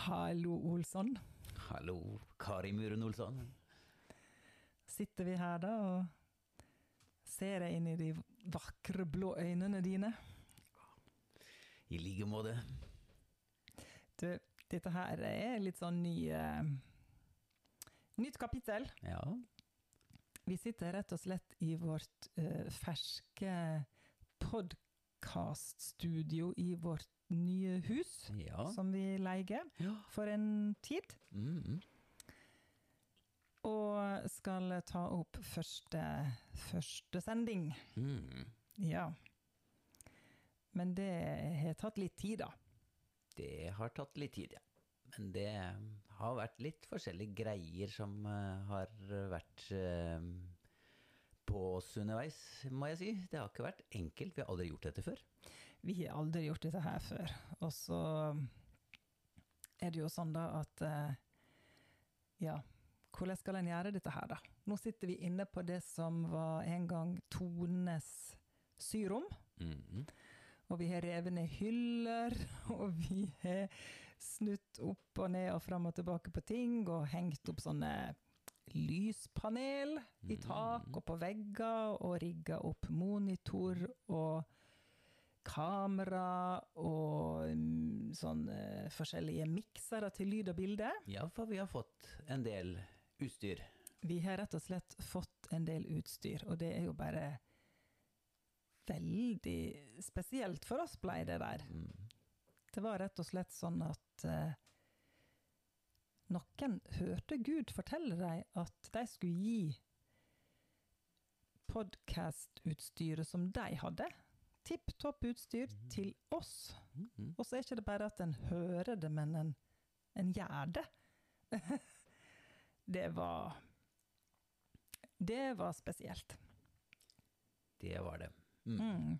Hallo, Olsson. Hallo, Kari Muren Olsson. Sitter vi her da og ser jeg inn i de vakre blå øynene dine? I like måte. Du, dette her er litt sånn ny uh, Nytt kapittel. Ja. Vi sitter rett og slett i vårt uh, ferske podkaststudio i vårt nye hus, Ja. som vi leier Ja. for en tid. Mm, Og skal ta opp første, første sending. mm. Ja. Men det har tatt litt tid, da. Det har tatt litt tid, ja. Men det har vært litt forskjellige greier som eh, har vært eh, på oss underveis, må jeg si. Det har ikke vært enkelt. Vi har aldri gjort dette før. Vi har aldri gjort dette her før. Og så er det jo sånn da at eh, Ja, hvordan skal en gjøre dette her, da? Nå sitter vi inne på det som var en gang Tones syrom. Mm. Og vi har revet ned hyller, og vi har snutt opp og ned og fram og tilbake på ting, og hengt opp sånne lyspanel i tak og på vegger, og rigga opp monitor og kamera og sånn forskjellige miksere til lyd og bilde. Ja, for vi har fått en del utstyr. Vi har rett og slett fått en del utstyr, og det er jo bare veldig spesielt for oss, blei det der. Det var rett og slett sånn at eh, noen hørte Gud fortelle dem at de skulle gi podkastutstyret som de hadde, tipp topp utstyr, til oss. Og så er ikke det bare at en hører det, men en, en gjør det. det var Det var spesielt. Det var det. Mm. Mm.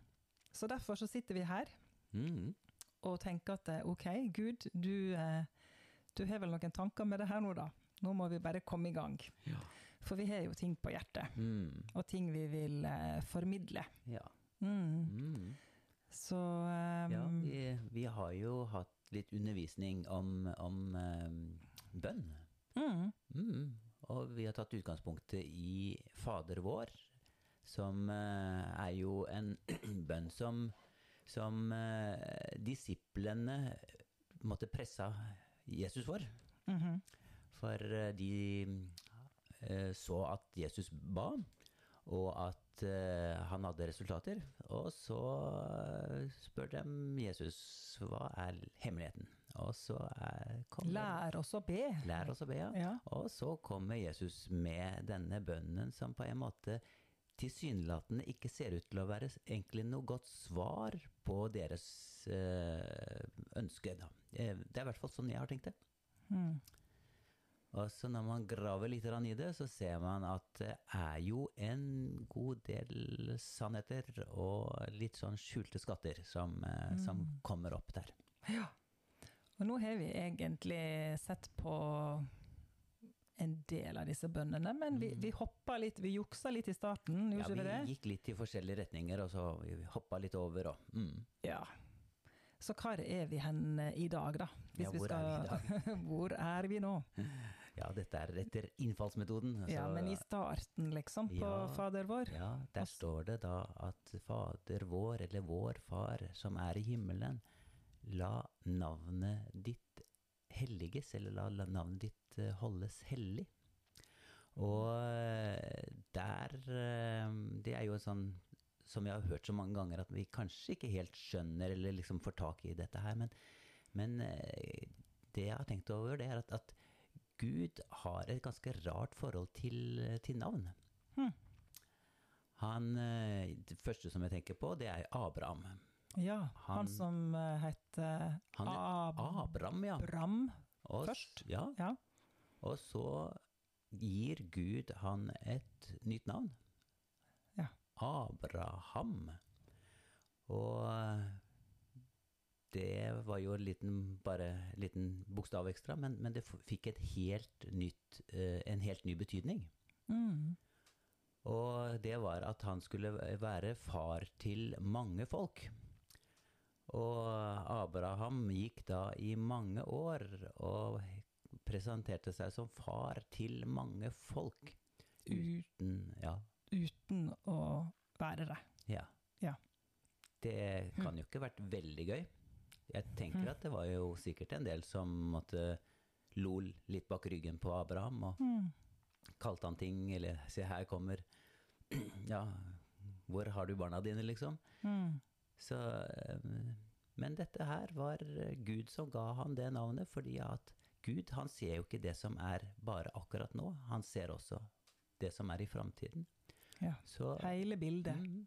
Så derfor så sitter vi her Mm. og tenker at eh, ok, Gud, du, eh, du har vel noen tanker med det her nå, da. Nå må vi bare komme i gang. Ja. For vi har jo ting på hjertet, Mm. og ting vi vil eh, formidle. ja. Mm. Mm. Så um, Ja, vi, vi har jo hatt litt undervisning om, om um, bønn. mm, Mm. Og vi har tatt utgangspunktet i Fader vår, som uh, er jo en bønn som, som uh, disiplene måtte pressa Jesus for. mhm. For uh, de så at Jesus ba, og at uh, han hadde resultater. Og så eh, spør de Jesus hva er hemmeligheten. Og så er, kommer Lær oss å be. Lær oss å be, ja. Ja. Og så kommer Jesus med denne bønnen som på en måte tilsynelatende ikke ser ut til å være egentlig noe godt svar på deres eh, ønske. Da. Eh, Det er i hvert fall sånn jeg har tenkt det. Mm. Og så når man graver litt i det, så ser man at det er jo en god del sannheter og litt sånn skjulte skatter som, mm. som kommer opp der. Ja. Og nå har vi egentlig sett på en del av disse bønnene, men vi, vi hoppa litt, vi juksa litt i starten, Ja, gjorde vi vi det? gikk litt i forskjellige retninger, og så vi hoppa litt over og mm. Ja. Så hvor er vi hen i dag, da? Ja, hvor er vi i hvor er vi nå? Ja, dette er etter innfallsmetoden. Ja, men i starten, liksom, på Ja, Fader vår? Ja, der står det da at Fader vår, eller vår Far som er i himmelen, la navnet ditt helliges, eller la navnet ditt eh, holdes hellig. Og eh, der eh, Det er jo en sånn som jeg har hørt så mange ganger, at vi kanskje ikke helt skjønner eller liksom får tak i dette her, men, men det jeg har tenkt over, det er at, at Gud har et ganske rart forhold til, til navn. Hmm. Han, eh, det første som jeg tenker på, det er Abraham. Ja, han, Han- som uh, heter Han Ab Abraham, ja. Bram Og, først. Ja, Ja. og så gir Gud han et nytt navn. ja. Abraham. Og det var jo en liten, bare en liten bokstav ekstra, men, men det fikk et helt nytt, eh, en helt ny betydning. Mm. Og det var at han skulle være far til mange folk. Og Abraham gikk da i mange år og presenterte seg som far til mange folk. Uten Ja. Uten å være det. ja. Ja. Det kan jo ikke vært veldig gøy. Jeg tenker Mm. at det var jo sikkert en del som måtte lo litt bak ryggen på Abraham og Mm. kalte han ting, eller se her kommer Ja, hvor har du barna dine, liksom? Mm. Så, eh, men dette her var Gud som ga han det navnet, fordi at Gud han ser jo ikke det som er bare akkurat nå, han ser også det som er i framtiden. Ja. Så Hele bildet. mm,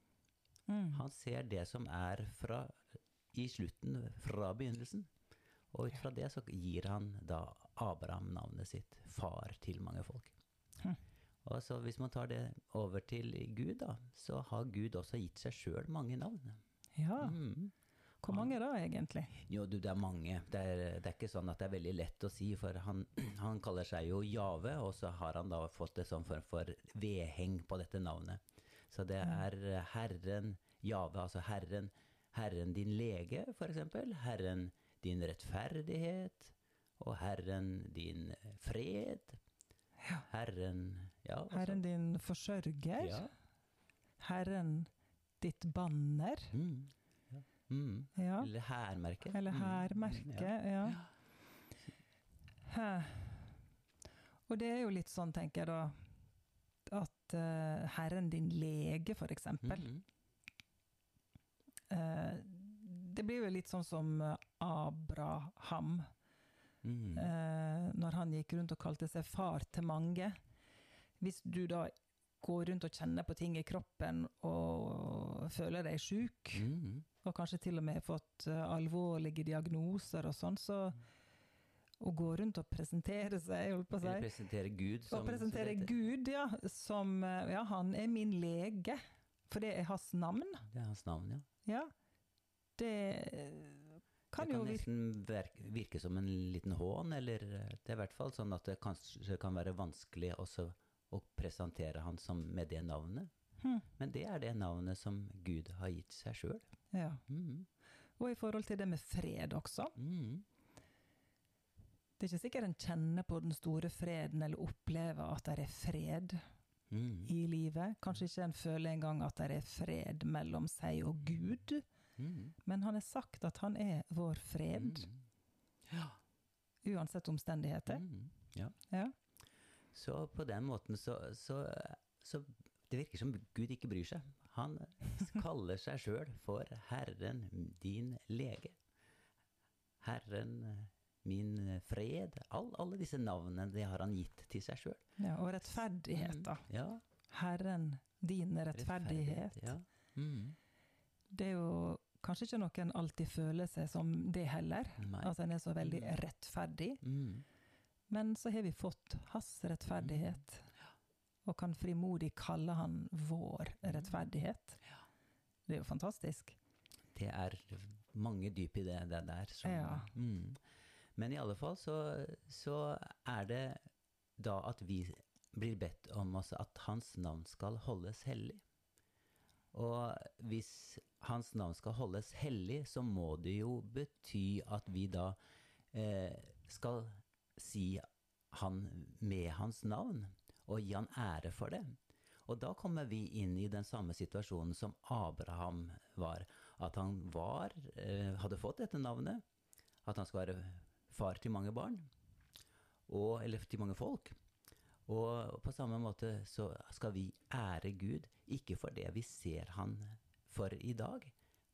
Mm. han ser det som er fra, i slutten, fra begynnelsen. Og ut fra det så gir han da Abraham navnet sitt, far til mange folk. Hm. Og så hvis man tar det over til Gud, da, så har Gud også gitt seg sjøl mange navn. Ja. Mm. Hvor mange da, egentlig? Jo, du, det er mange. Det er, det er ikke sånn at det er veldig lett å si, for han, han kaller seg jo Jave, og så har han da fått en sånn form for vedheng på dette navnet. Så det er Herren Jave, altså Herren, Herren din lege, eksempel. Herren din rettferdighet, og Herren din fred. Herren Ja, altså. Herren din forsørger. Ja. Herren ditt banner. Mm. Ja. Mm. Ja. Eller hærmerket. Eller Mm. hærmerke. Ja. Og det er jo litt sånn, tenker jeg da, at uh, Herren din lege, for eksempel. Eh, det blir jo litt sånn som eh, Abraham, Mm. eh, når han gikk rundt og kalte seg far til mange. Hvis du da går rundt og kjenner på ting i kroppen og føler deg sjuk, Mm. og kanskje til og med fått alvorlige diagnoser og sånn, så å gå rundt og presentere seg, holdt på å Eller si, presentere Gud som og presentere. Gud, ja, som Ja, han er min lege, for det er hans navn. Det er hans navn, ja. Ja. Det kan, det kan nesten virke, virke som en liten hån, eller eh, det er i hvert fall sånn at det kanskje kan være vanskelig også å presentere han som med det navnet. Hmm. Men det er det navnet som Gud har gitt seg sjøl. Ja. Mm. Og i forhold til det med fred også. Mm. Det er ikke sikkert en kjenner på den store freden eller opplever at det er fred Mm. i livet. Kanskje ikke en føler engang at det er fred mellom seg og Gud, Mm. men han har sagt at han er vår fred, Mm. Ja. uansett omstendigheter. Mm. ja. Ja. Så på den måten så, så, så Det virker som Gud ikke bryr seg. Han kaller seg sjøl for Herren din lege. Herren min fred. All, alle disse navnene det har han gitt til seg sjøl. Ja, og rettferdighet, da. Ja, Herren, din rettferdighet. Ja. Mm. Det er jo kanskje ikke noen alltid føler seg som det heller, Nei. at en er så veldig Mm. rettferdig. Mm. Men så har vi fått hans rettferdighet, og kan frimodig kalle han vår rettferdighet. Det er jo fantastisk. Det er mange dyp i det, det der. Som, Ja. mm. Men i alle fall så, så er det da at vi blir bedt om også at hans navn skal holdes hellig. Og hvis hans navn skal holdes hellig, så må det jo bety at vi da eh, skal si han med hans navn, og gi han ære for det. Og da kommer vi inn i den samme situasjonen som Abraham var. At han var, eh, hadde fått dette navnet, at han skal være far til mange barn, og, eller til mange folk. Og på samme måte så skal vi ære Gud, ikke for det vi ser han for i dag,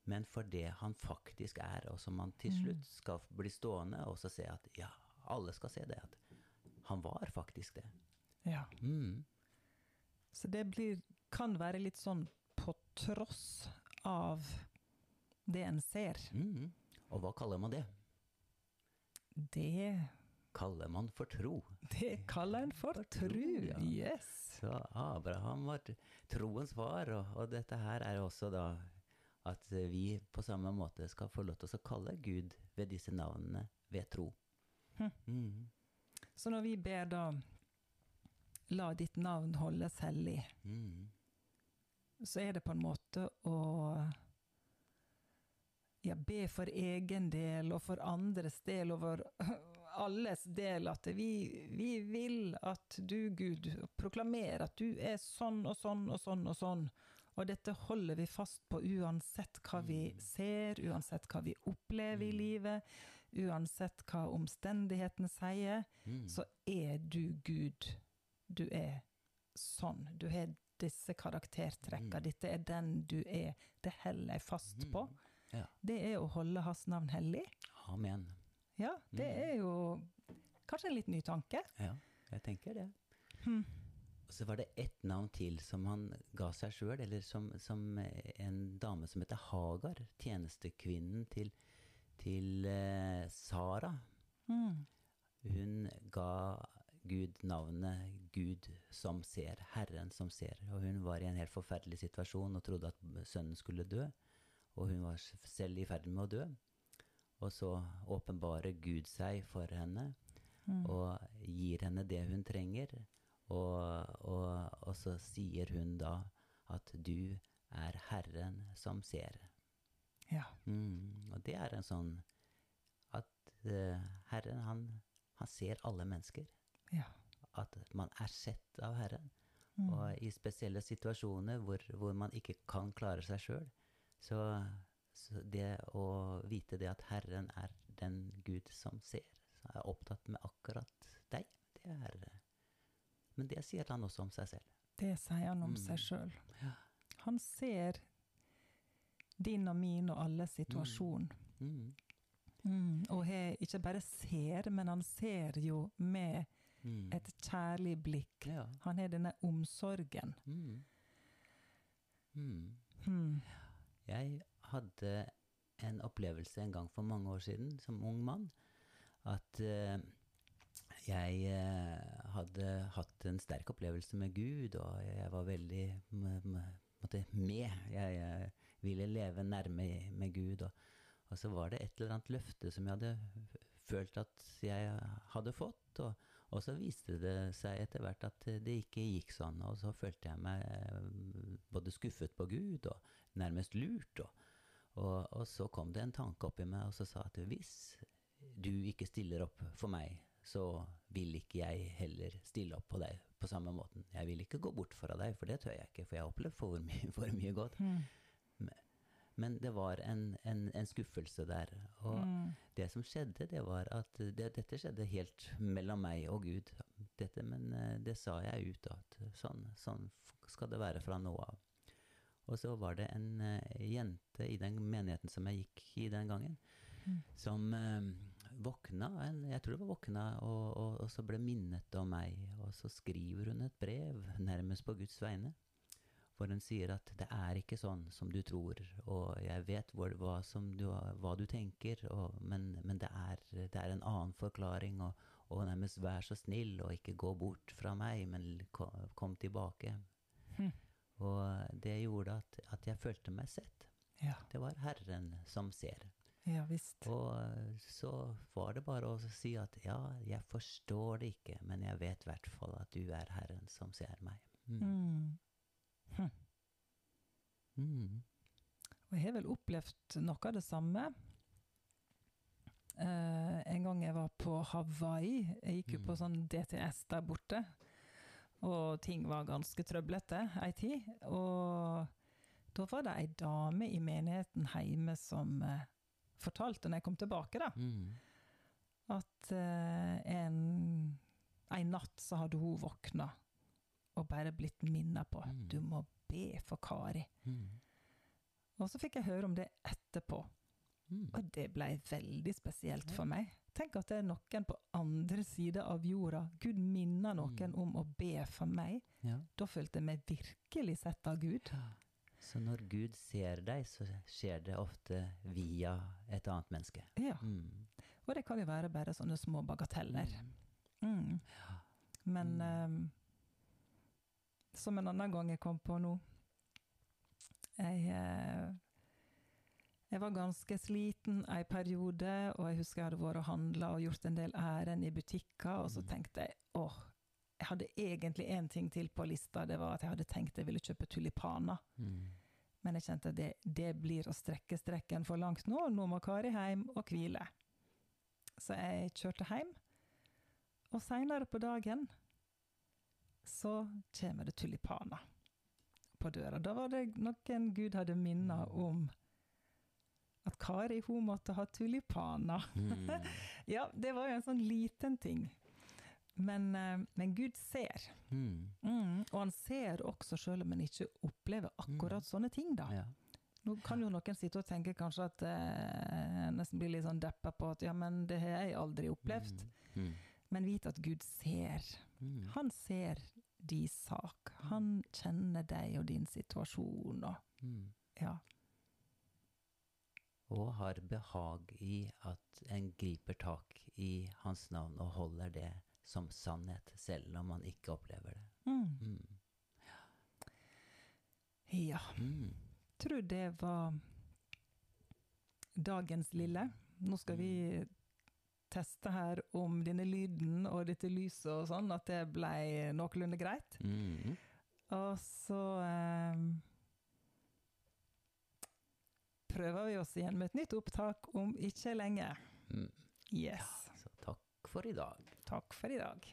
men for det han faktisk er, og som man til slutt skal bli stående og så se at ja, alle skal se det, at han var faktisk det. Ja. Mm. Så det blir, kan være litt sånn på tross av det en ser. Mm. Og hva kaller man det? Det, Kaller man for tro. det kaller en for For tro, tro ja. Yes. Så Abraham var troens far, og, og dette her er også da at vi på samme måte skal få lov til å kalle Gud ved disse navnene ved tro. Hm. Mm. Så når vi ber da La ditt navn holdes hellig, Mm. så er det på en måte å ja, be for egen del og for andres del og for alles del at vi, vi vil at du, Gud, proklamerer at du er sånn og sånn og sånn og sånn. Og dette holder vi fast på uansett hva vi Mm. ser, uansett hva vi opplever i Mm. livet, uansett hva omstendighetene sier, Mm. så er du Gud. Du er sånn. Du har disse karaktertrekkene. Mm. Dette er den du er. Det holder jeg fast på. Ja. Det er å holde hans navn hellig. Amen. Ja, det Mm. er jo kanskje en litt ny tanke. Ja, jeg tenker det. Hmm. Og så var det ett navn til som han ga seg sjøl, eller som, som en dame som heter Hagar, tjenestekvinnen til, til uh, Sara. Mm. Hun ga Gud navnet Gud som ser, Herren som ser. Og hun var i en helt forferdelig situasjon og trodde at sønnen skulle dø. Og hun var selv i ferd med å dø. Og så åpenbarer Gud seg for henne Mm. og gir henne det hun trenger. Og, og, og så sier hun da at du er Herren som ser. Ja. Mm, og det er en sånn at uh, Herren, han, han ser alle mennesker. ja. At man er sett av Herren. Mm. Og i spesielle situasjoner hvor, hvor man ikke kan klare seg sjøl, så, så det å vite det at Herren er den Gud som ser, som er opptatt med akkurat deg, det er Men det sier han også om seg selv. Det sier han om Mm. seg sjøl. Ja. Han ser din og min og alle situasjon. Mm, Mm. Og he, ikke bare ser, men han ser jo med mm. et kjærlig blikk. Ja. Han har denne omsorgen. Mm. Mm. Jeg hadde en opplevelse en gang for mange år siden, som ung mann, at eh, jeg eh, hadde hatt en sterk opplevelse med Gud, og jeg var veldig med. Jeg ville leve nærme med Gud. Og, og så var det et eller annet løfte som jeg hadde følt at jeg hadde fått. Og, og så viste det seg etter hvert at det ikke gikk sånn, og så følte jeg meg eh, både skuffet på Gud og nærmest lurt. Og, og, og så kom det en tanke oppi meg og så sa at hvis du ikke stiller opp for meg, så vil ikke jeg heller stille opp på deg på samme måten. Jeg vil ikke gå bort fra deg, for det tør jeg ikke, for jeg har opplevd for mye, for mye godt. Mm. Men det var en, en, en skuffelse der. Og Mm. det som skjedde, det var at det, dette skjedde helt mellom meg og Gud. Dette, men eh, det sa jeg ut, at sånn, sånn skal det være fra nå av. Og så var det en eh, jente i den menigheten som jeg gikk i den gangen, Mm. som eh, våkna, en, jeg tror det var våkna, og, og, og så ble minnet om meg. Og så skriver hun et brev, nærmest på Guds vegne. Hvor hun sier at det er ikke sånn som du tror, og jeg vet hvor, hva, som du, hva du tenker, og, men, men det, er, det er en annen forklaring, og, og nærmest vær så snill og ikke gå bort fra meg, men kom, kom tilbake. Hm. Og det gjorde at, at jeg følte meg sett. Ja. Det var Herren som ser. ja visst. Og så var det bare å si at ja, jeg forstår det ikke, men jeg vet i hvert fall at du er Herren som ser meg. Mm. Mm. Hm. Mm. Og jeg har vel opplevd noe av det samme. Eh, en gang jeg var på Hawaii, jeg gikk jo på Mm. sånn DTS der borte, og ting var ganske trøblete ei tid. Og da var det ei dame i menigheten hjemme som eh, fortalte, når jeg kom tilbake, da, Mm. at eh, en, en natt så hadde hun våkna og bare blitt minna på Mm. du må be for Kari. Mm. Og så fikk jeg høre om det etterpå. Mm. Og det ble veldig spesielt for meg. Tenk at det er noen på andre sida av jorda. Gud minner noen Mm. om å be for meg. Ja. Da følte jeg meg virkelig sett av Gud. Så når Gud ser deg, så skjer det ofte via et annet menneske. Ja, Mm. Og det kan jo være bare sånne små bagateller. Mm. Mm. Men Mm. Som en annen gang jeg kom på nå Jeg, eh, jeg var ganske sliten en periode, og jeg husker jeg hadde vært og handla og gjort en del ærend i butikker, og så Mm. tenkte jeg åh, jeg hadde egentlig én ting til på lista, det var at jeg hadde tenkt jeg ville kjøpe tulipaner. Mm. Men jeg kjente at det, det blir å strekke strekken for langt nå. Nå må Kari hjem og hvile. Så jeg kjørte hjem. Og seinere på dagen så kommer det tulipaner på døra. Da var det noen Gud hadde minna om at Kari hun måtte ha tulipaner. Mm. Ja, det var jo en sånn liten ting. Men, eh, men Gud ser. Mm. Mm, og han ser også, selv om en ikke opplever akkurat sånne ting, da. Ja. Nå kan jo noen sitte og tenke kanskje at eh, nesten blir litt sånn deppa på at ja, men det har jeg aldri opplevd. Mm. Mm. Men vit at Gud ser. Mm. Han ser din sak. Han kjenner deg og din situasjon og Mm. ja. Og har behag i at en griper tak i hans navn og holder det som sannhet, selv om man ikke opplever det. Mm. Mm. Ja. Mm. Tror det var dagens lille. Nå skal vi teste her om denne lyden og dette lyset og sånn, at det ble noenlunde greit. Mm. Og så eh, prøver vi oss igjen med et nytt opptak om ikke lenge. Mm. Yes. Så takk for i dag. Takk for i dag.